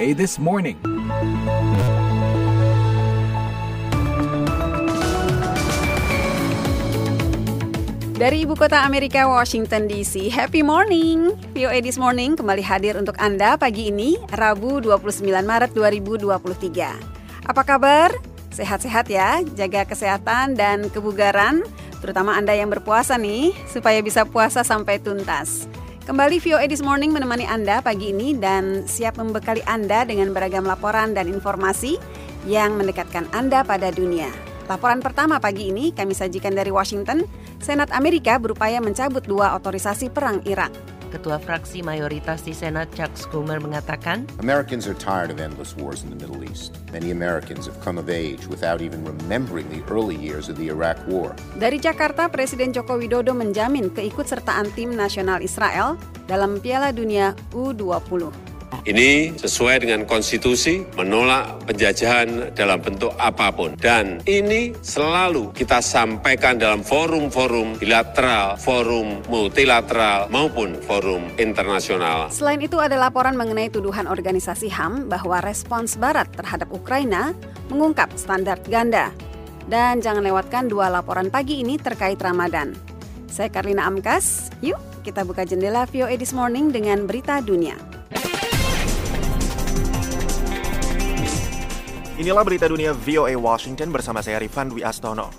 VOA This Morning. Dari ibu kota Amerika, Washington DC, happy morning! VOA This Morning kembali hadir untuk Anda pagi ini, Rabu 29 Maret 2023. Apa kabar? Sehat-sehat ya, jaga kesehatan dan kebugaran, terutama Anda yang berpuasa nih, supaya bisa puasa sampai tuntas. Kembali VOA This Morning menemani Anda pagi ini dan siap membekali Anda dengan beragam laporan dan informasi yang mendekatkan Anda pada dunia. Laporan pertama pagi ini kami sajikan dari Washington, Senat Amerika berupaya mencabut dua otorisasi perang Irak. Ketua fraksi mayoritas di Senat Chuck Schumer mengatakan, Americans are tired of endless wars in the Middle East. Many Americans have come of age without even remembering the early years of the Iraq War. Dari Jakarta, Presiden Joko Widodo menjamin keikutsertaan tim nasional Israel dalam Piala Dunia U20. Ini sesuai dengan konstitusi, menolak penjajahan dalam bentuk apa pun. Dan ini selalu kita sampaikan dalam forum-forum bilateral, forum multilateral, maupun forum internasional. Selain itu ada laporan mengenai tuduhan organisasi HAM bahwa respons Barat terhadap Ukraina mengungkap standar ganda. Dan jangan lewatkan dua laporan pagi ini terkait Ramadan. Saya Karlina Amkas, yuk kita buka jendela VOA This Morning dengan berita dunia. Inilah berita dunia VOA Washington bersama saya Rifan Dwi Astono.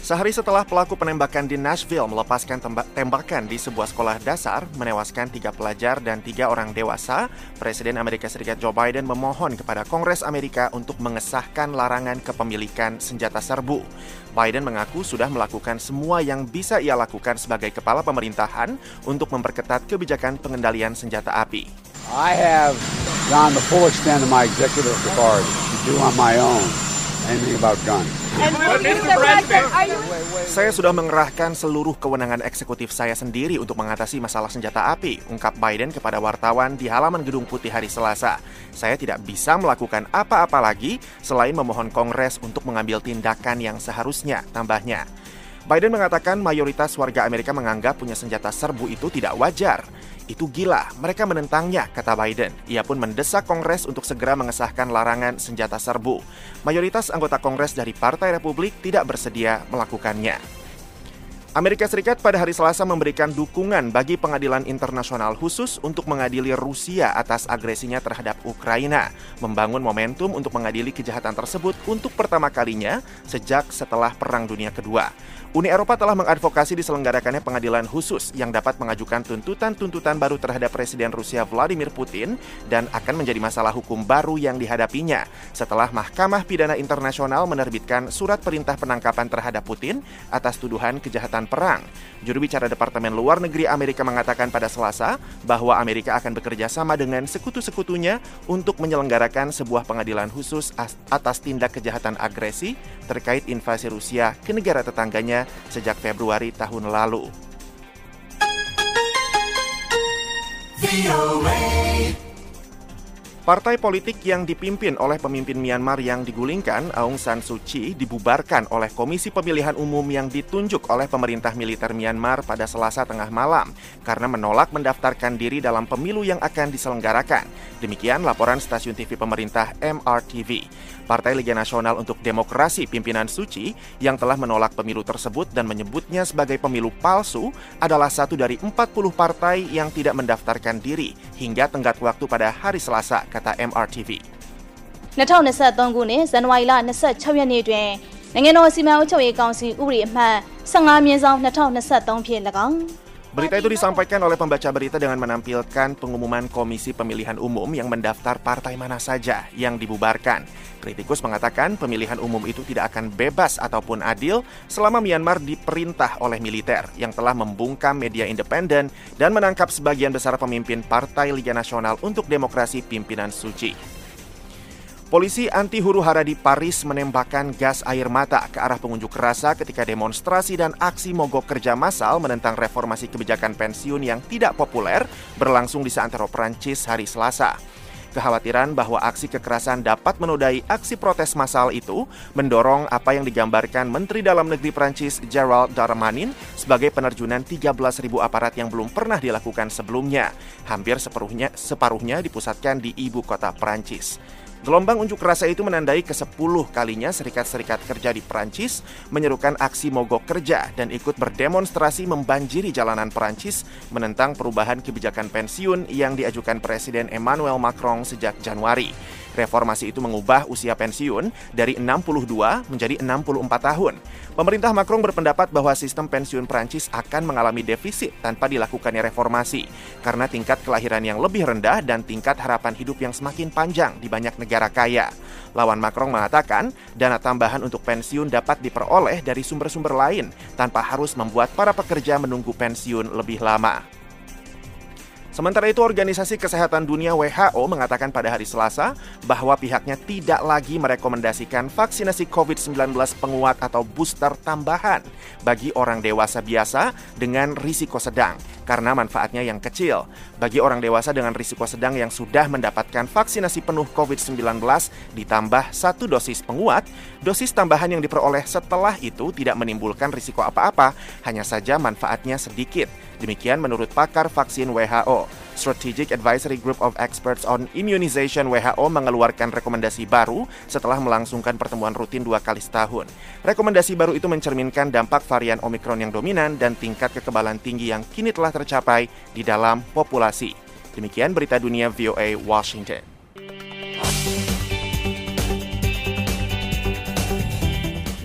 Sehari setelah pelaku penembakan di Nashville melepaskan tembakan di sebuah sekolah dasar, menewaskan tiga pelajar dan tiga orang dewasa, Presiden Amerika Serikat Joe Biden memohon kepada Kongres Amerika untuk mengesahkan larangan kepemilikan senjata serbu. Biden mengaku sudah melakukan semua yang bisa ia lakukan sebagai kepala pemerintahan untuk memperketat kebijakan pengendalian senjata api. I have gone the full extent of my executive authority do on my own anything about guns. Saya sudah mengerahkan seluruh kewenangan eksekutif saya sendiri untuk mengatasi masalah senjata api, ungkap Biden kepada wartawan di halaman Gedung Putih hari Selasa. Saya tidak bisa melakukan apa-apa lagi selain memohon Kongres untuk mengambil tindakan yang seharusnya, tambahnya. Biden mengatakan mayoritas warga Amerika menganggap punya senjata serbu itu tidak wajar. Itu gila, mereka menentangnya, kata Biden. Ia pun mendesak Kongres untuk segera mengesahkan larangan senjata serbu. Mayoritas anggota Kongres dari Partai Republik tidak bersedia melakukannya. Amerika Serikat pada hari Selasa memberikan dukungan bagi pengadilan internasional khusus untuk mengadili Rusia atas agresinya terhadap Ukraina, membangun momentum untuk mengadili kejahatan tersebut untuk pertama kalinya sejak setelah Perang Dunia Kedua. Uni Eropa telah mengadvokasi diselenggarakannya pengadilan khusus yang dapat mengajukan tuntutan-tuntutan baru terhadap Presiden Rusia Vladimir Putin dan akan menjadi masalah hukum baru yang dihadapinya setelah Mahkamah Pidana Internasional menerbitkan surat perintah penangkapan terhadap Putin atas tuduhan kejahatan perang. Juru bicara Departemen Luar Negeri Amerika mengatakan pada Selasa bahwa Amerika akan bekerja sama dengan sekutu-sekutunya untuk menyelenggarakan sebuah pengadilan khusus atas tindak kejahatan agresi terkait invasi Rusia ke negara tetangganya sejak Februari tahun lalu. Partai politik yang dipimpin oleh pemimpin Myanmar yang digulingkan, Aung San Suu Kyi, dibubarkan oleh Komisi Pemilihan Umum yang ditunjuk oleh pemerintah militer Myanmar pada Selasa tengah malam karena menolak mendaftarkan diri dalam pemilu yang akan diselenggarakan. Demikian laporan stasiun TV pemerintah MRTV. Partai Liga Nasional untuk Demokrasi pimpinan Suu Kyi yang telah menolak pemilu tersebut dan menyebutnya sebagai pemilu palsu adalah satu dari 40 partai yang tidak mendaftarkan diri hingga tenggat waktu pada hari Selasa, kata MRTV. 2023ခုနှစ်ဇန်နဝါရီလ26ရက်နေ့တွင်နိုင်ငံတော်စီမံအုပ်ချုပ်ရေးကောင်စီဥပဒေအမှတ်15မြင်းဆောင်2023ဖြင့်၎င်း Berita itu disampaikan oleh pembaca berita dengan menampilkan pengumuman Komisi Pemilihan Umum yang mendaftar partai mana saja yang dibubarkan. Kritikus mengatakan pemilihan umum itu tidak akan bebas ataupun adil selama Myanmar diperintah oleh militer yang telah membungkam media independen dan menangkap sebagian besar pemimpin Partai Liga Nasional untuk Demokrasi pimpinan Suci. Polisi anti huru hara di Paris menembakkan gas air mata ke arah pengunjuk rasa ketika demonstrasi dan aksi mogok kerja massal menentang reformasi kebijakan pensiun yang tidak populer berlangsung di Santero Prancis hari Selasa. Kekhawatiran bahwa aksi kekerasan dapat menodai aksi protes massal itu mendorong apa yang digambarkan Menteri Dalam Negeri Prancis Gerald Darmanin sebagai penerjunan 13.000 aparat yang belum pernah dilakukan sebelumnya. Hampir separuhnya, separuhnya dipusatkan di ibu kota Prancis. Gelombang unjuk rasa itu menandai ke-10 kalinya serikat-serikat kerja di Perancis menyerukan aksi mogok kerja dan ikut berdemonstrasi membanjiri jalanan Perancis menentang perubahan kebijakan pensiun yang diajukan Presiden Emmanuel Macron sejak Januari. Reformasi itu mengubah usia pensiun dari 62 menjadi 64 tahun. Pemerintah Macron berpendapat bahwa sistem pensiun Prancis akan mengalami defisit tanpa dilakukannya reformasi karena tingkat kelahiran yang lebih rendah dan tingkat harapan hidup yang semakin panjang di banyak negara kaya. Lawan Macron mengatakan dana tambahan untuk pensiun dapat diperoleh dari sumber-sumber lain tanpa harus membuat para pekerja menunggu pensiun lebih lama. Sementara itu, Organisasi Kesehatan Dunia WHO mengatakan pada hari Selasa bahwa pihaknya tidak lagi merekomendasikan vaksinasi COVID-19 penguat atau booster tambahan bagi orang dewasa biasa dengan risiko sedang karena manfaatnya yang kecil. Bagi orang dewasa dengan risiko sedang yang sudah mendapatkan vaksinasi penuh COVID-19 ditambah satu dosis penguat, dosis tambahan yang diperoleh setelah itu tidak menimbulkan risiko apa-apa, hanya saja manfaatnya sedikit. Demikian menurut pakar vaksin WHO. Strategic Advisory Group of Experts on Immunization WHO mengeluarkan rekomendasi baru setelah melangsungkan pertemuan rutin dua kali setahun. Rekomendasi baru itu mencerminkan dampak varian Omikron yang dominan dan tingkat kekebalan tinggi yang kini telah tercapai di dalam populasi. Demikian berita dunia VOA Washington.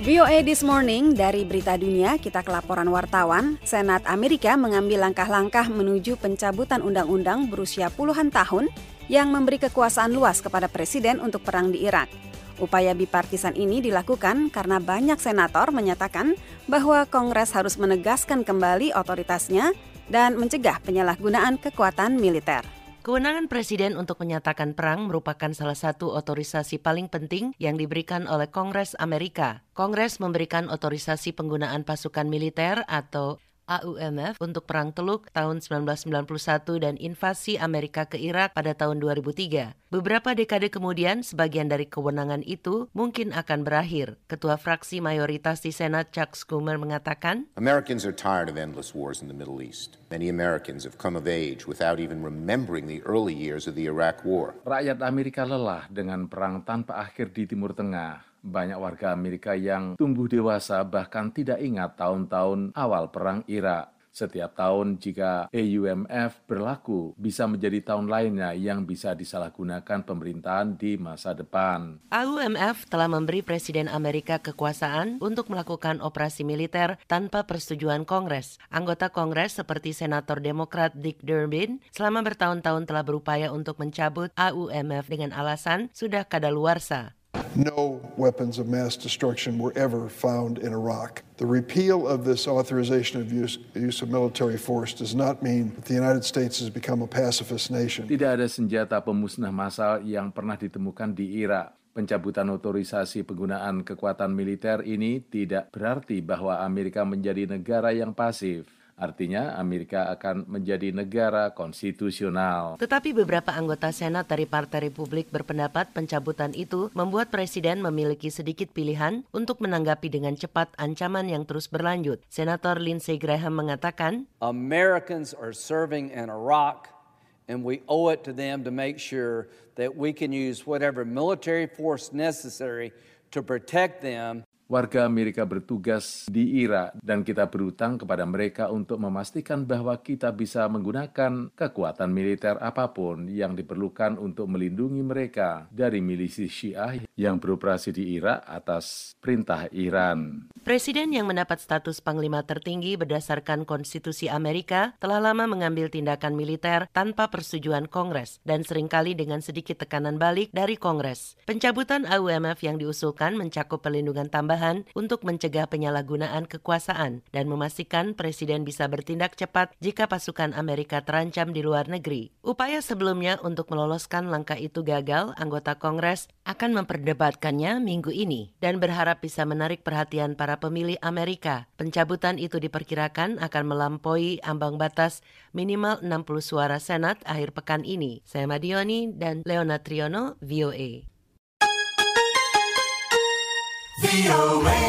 VOA This Morning dari Berita Dunia, kita ke laporan wartawan. Senat Amerika mengambil langkah-langkah menuju pencabutan undang-undang berusia puluhan tahun yang memberi kekuasaan luas kepada presiden untuk perang di Irak. Upaya bipartisan ini dilakukan karena banyak senator menyatakan bahwa Kongres harus menegaskan kembali otoritasnya dan mencegah penyalahgunaan kekuatan militer. Kewenangan presiden untuk menyatakan perang merupakan salah satu otorisasi paling penting yang diberikan oleh Kongres Amerika. Kongres memberikan otorisasi penggunaan pasukan militer atau AUMF untuk Perang Teluk tahun 1991 dan invasi Amerika ke Irak pada tahun 2003. Beberapa dekade kemudian, sebagian dari kewenangan itu mungkin akan berakhir. Ketua fraksi mayoritas di Senat Chuck Schumer mengatakan, Americans are tired of endless wars in the Middle East. Many Americans have come of age without even remembering the early years of the Iraq War. Rakyat Amerika lelah dengan perang tanpa akhir di Timur Tengah. Banyak warga Amerika yang tumbuh dewasa bahkan tidak ingat tahun-tahun awal perang Irak. Setiap tahun jika AUMF berlaku bisa menjadi tahun lainnya yang bisa disalahgunakan pemerintahan di masa depan. AUMF telah memberi Presiden Amerika kekuasaan untuk melakukan operasi militer tanpa persetujuan Kongres. Anggota Kongres seperti Senator Demokrat Dick Durbin selama bertahun-tahun telah berupaya untuk mencabut AUMF dengan alasan sudah kadaluarsa. No weapons of mass destruction were ever found in Iraq. The repeal of this authorization of use, use, of military force does not mean that the United States has become a pacifist nation. Tidak ada senjata pemusnah massal yang pernah ditemukan di Irak. Pencabutan otorisasi penggunaan kekuatan militer ini tidak berarti bahwa Amerika menjadi negara yang pasif. Artinya Amerika akan menjadi negara konstitusional. Tetapi beberapa anggota Senat dari Partai Republik berpendapat pencabutan itu membuat Presiden memiliki sedikit pilihan untuk menanggapi dengan cepat ancaman yang terus berlanjut. Senator Lindsey Graham mengatakan, Americans are serving in Iraq and we owe it to them to make sure that we can use whatever military force necessary to protect them warga Amerika bertugas di Irak dan kita berutang kepada mereka untuk memastikan bahwa kita bisa menggunakan kekuatan militer apa pun yang diperlukan untuk melindungi mereka dari milisi Syiah yang beroperasi di Irak atas perintah Iran. Presiden yang mendapat status panglima tertinggi berdasarkan konstitusi Amerika telah lama mengambil tindakan militer tanpa persetujuan Kongres dan sering kali dengan sedikit tekanan balik dari Kongres. Pencabutan AUMF yang diusulkan mencakup perlindungan tambahan perubahan untuk mencegah penyalahgunaan kekuasaan dan memastikan presiden bisa bertindak cepat jika pasukan Amerika terancam di luar negeri. Upaya sebelumnya untuk meloloskan langkah itu gagal, anggota Kongres akan memperdebatkannya minggu ini dan berharap bisa menarik perhatian para pemilih Amerika. Pencabutan itu diperkirakan akan melampaui ambang batas minimal 60 suara Senat akhir pekan ini. Saya Madioni dan Leona Triono, VOA. VOA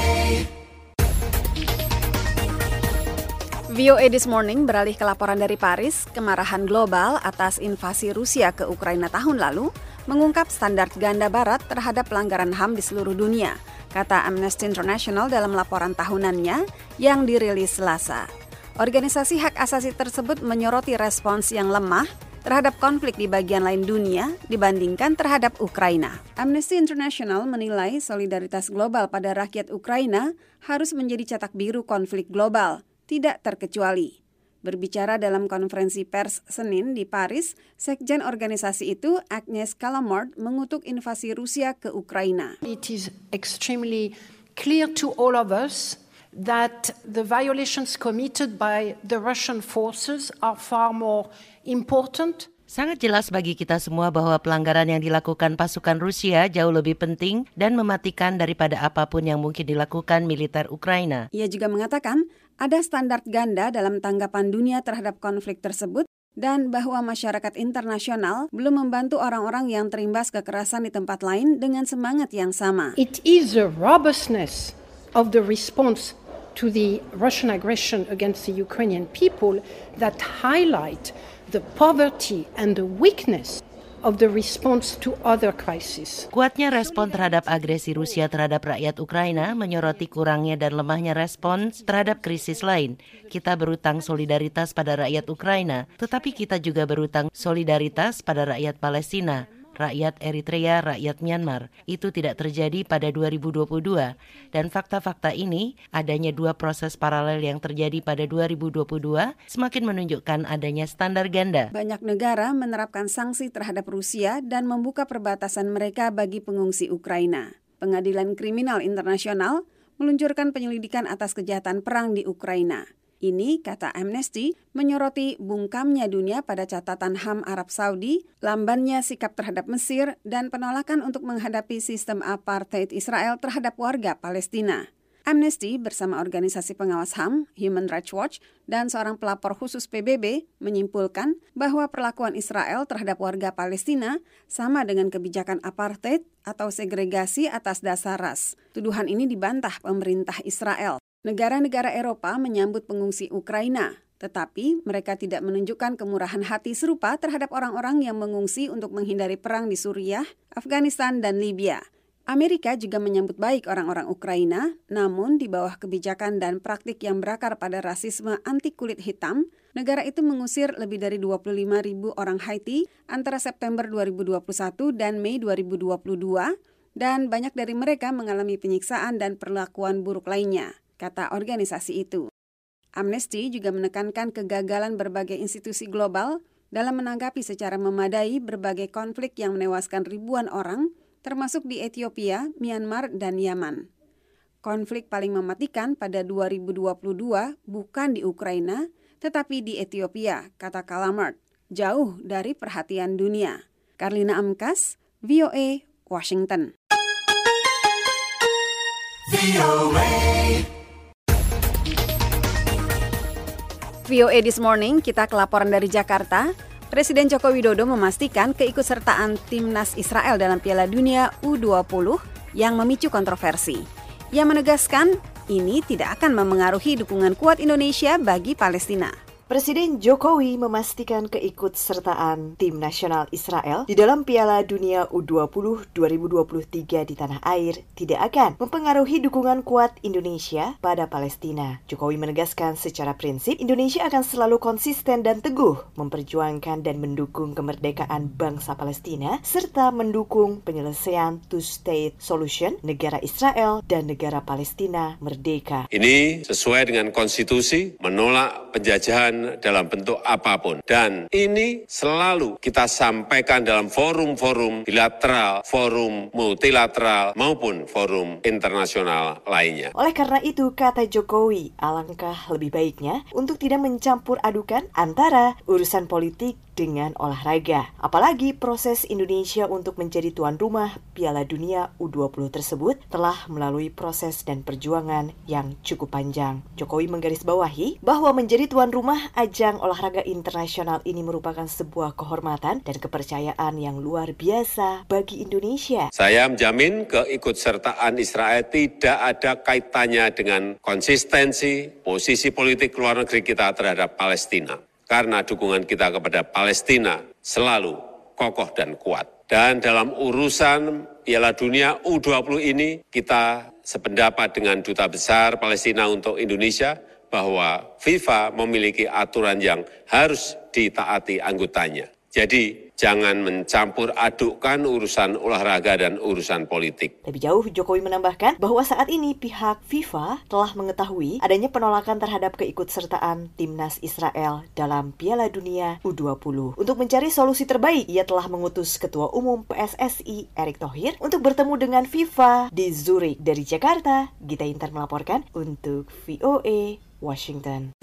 This Morning beralih ke laporan dari Paris, kemarahan global atas invasi Rusia ke Ukraina tahun lalu mengungkap standar ganda barat terhadap pelanggaran HAM di seluruh dunia, kata Amnesty International dalam laporan tahunannya yang dirilis Selasa. Organisasi hak asasi tersebut menyoroti respons yang lemah terhadap konflik di bagian lain dunia dibandingkan terhadap Ukraina. Amnesty International menilai solidaritas global pada rakyat Ukraina harus menjadi cetak biru konflik global, tidak terkecuali. Berbicara dalam konferensi pers Senin di Paris, sekjen organisasi itu Agnes Kalamard mengutuk invasi Rusia ke Ukraina. It is extremely clear to all of us that the violations committed by the Russian forces are far more important Sangat jelas bagi kita semua bahwa pelanggaran yang dilakukan pasukan Rusia jauh lebih penting dan mematikan daripada apa pun yang mungkin dilakukan militer Ukraina. Ia juga mengatakan ada standar ganda dalam tanggapan dunia terhadap konflik tersebut dan bahwa masyarakat internasional belum membantu orang-orang yang terimbas kekerasan di tempat lain dengan semangat yang sama. It is a robustness of the response to the Russian aggression against the Ukrainian people that highlight the poverty and the weakness of the response to other crises. Kuatnya respon terhadap agresi Rusia terhadap rakyat Ukraina menyoroti kurangnya dan lemahnya respons terhadap krisis lain. Kita berutang solidaritas pada rakyat Ukraina, tetapi kita juga berutang solidaritas pada rakyat Palestina rakyat Eritrea, rakyat Myanmar. Itu tidak terjadi pada 2022 dan fakta-fakta ini adanya dua proses paralel yang terjadi pada 2022 semakin menunjukkan adanya standar ganda. Banyak negara menerapkan sanksi terhadap Rusia dan membuka perbatasan mereka bagi pengungsi Ukraina. Pengadilan Kriminal Internasional meluncurkan penyelidikan atas kejahatan perang di Ukraina. Ini, kata Amnesty, menyoroti bungkamnya dunia pada catatan HAM Arab Saudi, lambannya sikap terhadap Mesir, dan penolakan untuk menghadapi sistem apartheid Israel terhadap warga Palestina. Amnesty bersama organisasi pengawas HAM, Human Rights Watch, dan seorang pelapor khusus PBB menyimpulkan bahwa perlakuan Israel terhadap warga Palestina sama dengan kebijakan apartheid atau segregasi atas dasar ras. Tuduhan ini dibantah pemerintah Israel. Negara-negara Eropa menyambut pengungsi Ukraina, tetapi mereka tidak menunjukkan kemurahan hati serupa terhadap orang-orang yang mengungsi untuk menghindari perang di Suriah, Afghanistan, dan Libya. Amerika juga menyambut baik orang-orang Ukraina, namun di bawah kebijakan dan praktik yang berakar pada rasisme anti kulit hitam, negara itu mengusir lebih dari 25 ribu orang Haiti antara September 2021 dan Mei 2022, dan banyak dari mereka mengalami penyiksaan dan perlakuan buruk lainnya kata organisasi itu. Amnesty juga menekankan kegagalan berbagai institusi global dalam menanggapi secara memadai berbagai konflik yang menewaskan ribuan orang, termasuk di Ethiopia, Myanmar, dan Yaman. Konflik paling mematikan pada 2022 bukan di Ukraina, tetapi di Ethiopia, kata Kalamart, jauh dari perhatian dunia. Karlina Amkas, VOA, Washington. VOA. VOA This Morning, kita ke laporan dari Jakarta. Presiden Joko Widodo memastikan keikutsertaan timnas Israel dalam Piala Dunia U20 yang memicu kontroversi. Ia menegaskan ini tidak akan memengaruhi dukungan kuat Indonesia bagi Palestina. Presiden Jokowi memastikan keikutsertaan tim nasional Israel di dalam Piala Dunia U20 2023 di tanah air tidak akan mempengaruhi dukungan kuat Indonesia pada Palestina. Jokowi menegaskan secara prinsip Indonesia akan selalu konsisten dan teguh memperjuangkan dan mendukung kemerdekaan bangsa Palestina serta mendukung penyelesaian two-state solution negara Israel dan negara Palestina merdeka. Ini sesuai dengan konstitusi menolak penjajahan dalam bentuk apa pun. Dan ini selalu kita sampaikan dalam forum-forum bilateral, forum multilateral, maupun forum internasional lainnya. Oleh karena itu, kata Jokowi, alangkah lebih baiknya untuk tidak mencampur adukan antara urusan politik dengan olahraga. Apalagi proses Indonesia untuk menjadi tuan rumah Piala Dunia U20 tersebut telah melalui proses dan perjuangan yang cukup panjang. Jokowi menggarisbawahi bahwa menjadi tuan rumah ajang olahraga internasional ini merupakan sebuah kehormatan dan kepercayaan yang luar biasa bagi Indonesia. Saya menjamin keikutsertaan Israel tidak ada kaitannya dengan konsistensi posisi politik luar negeri kita terhadap Palestina karena dukungan kita kepada Palestina selalu kokoh dan kuat. Dan dalam urusan Piala Dunia U20 ini kita sependapat dengan Duta Besar Palestina untuk Indonesia bahwa FIFA memiliki aturan yang harus ditaati anggotanya. Jadi jangan mencampur adukkan urusan olahraga dan urusan politik. Lebih jauh, Jokowi menambahkan bahwa saat ini pihak FIFA telah mengetahui adanya penolakan terhadap keikutsertaan timnas Israel dalam Piala Dunia U20. Untuk mencari solusi terbaik, ia telah mengutus Ketua Umum PSSI Erick Thohir untuk bertemu dengan FIFA di Zurich. Dari Jakarta, Gita Inter melaporkan untuk VOA Washington.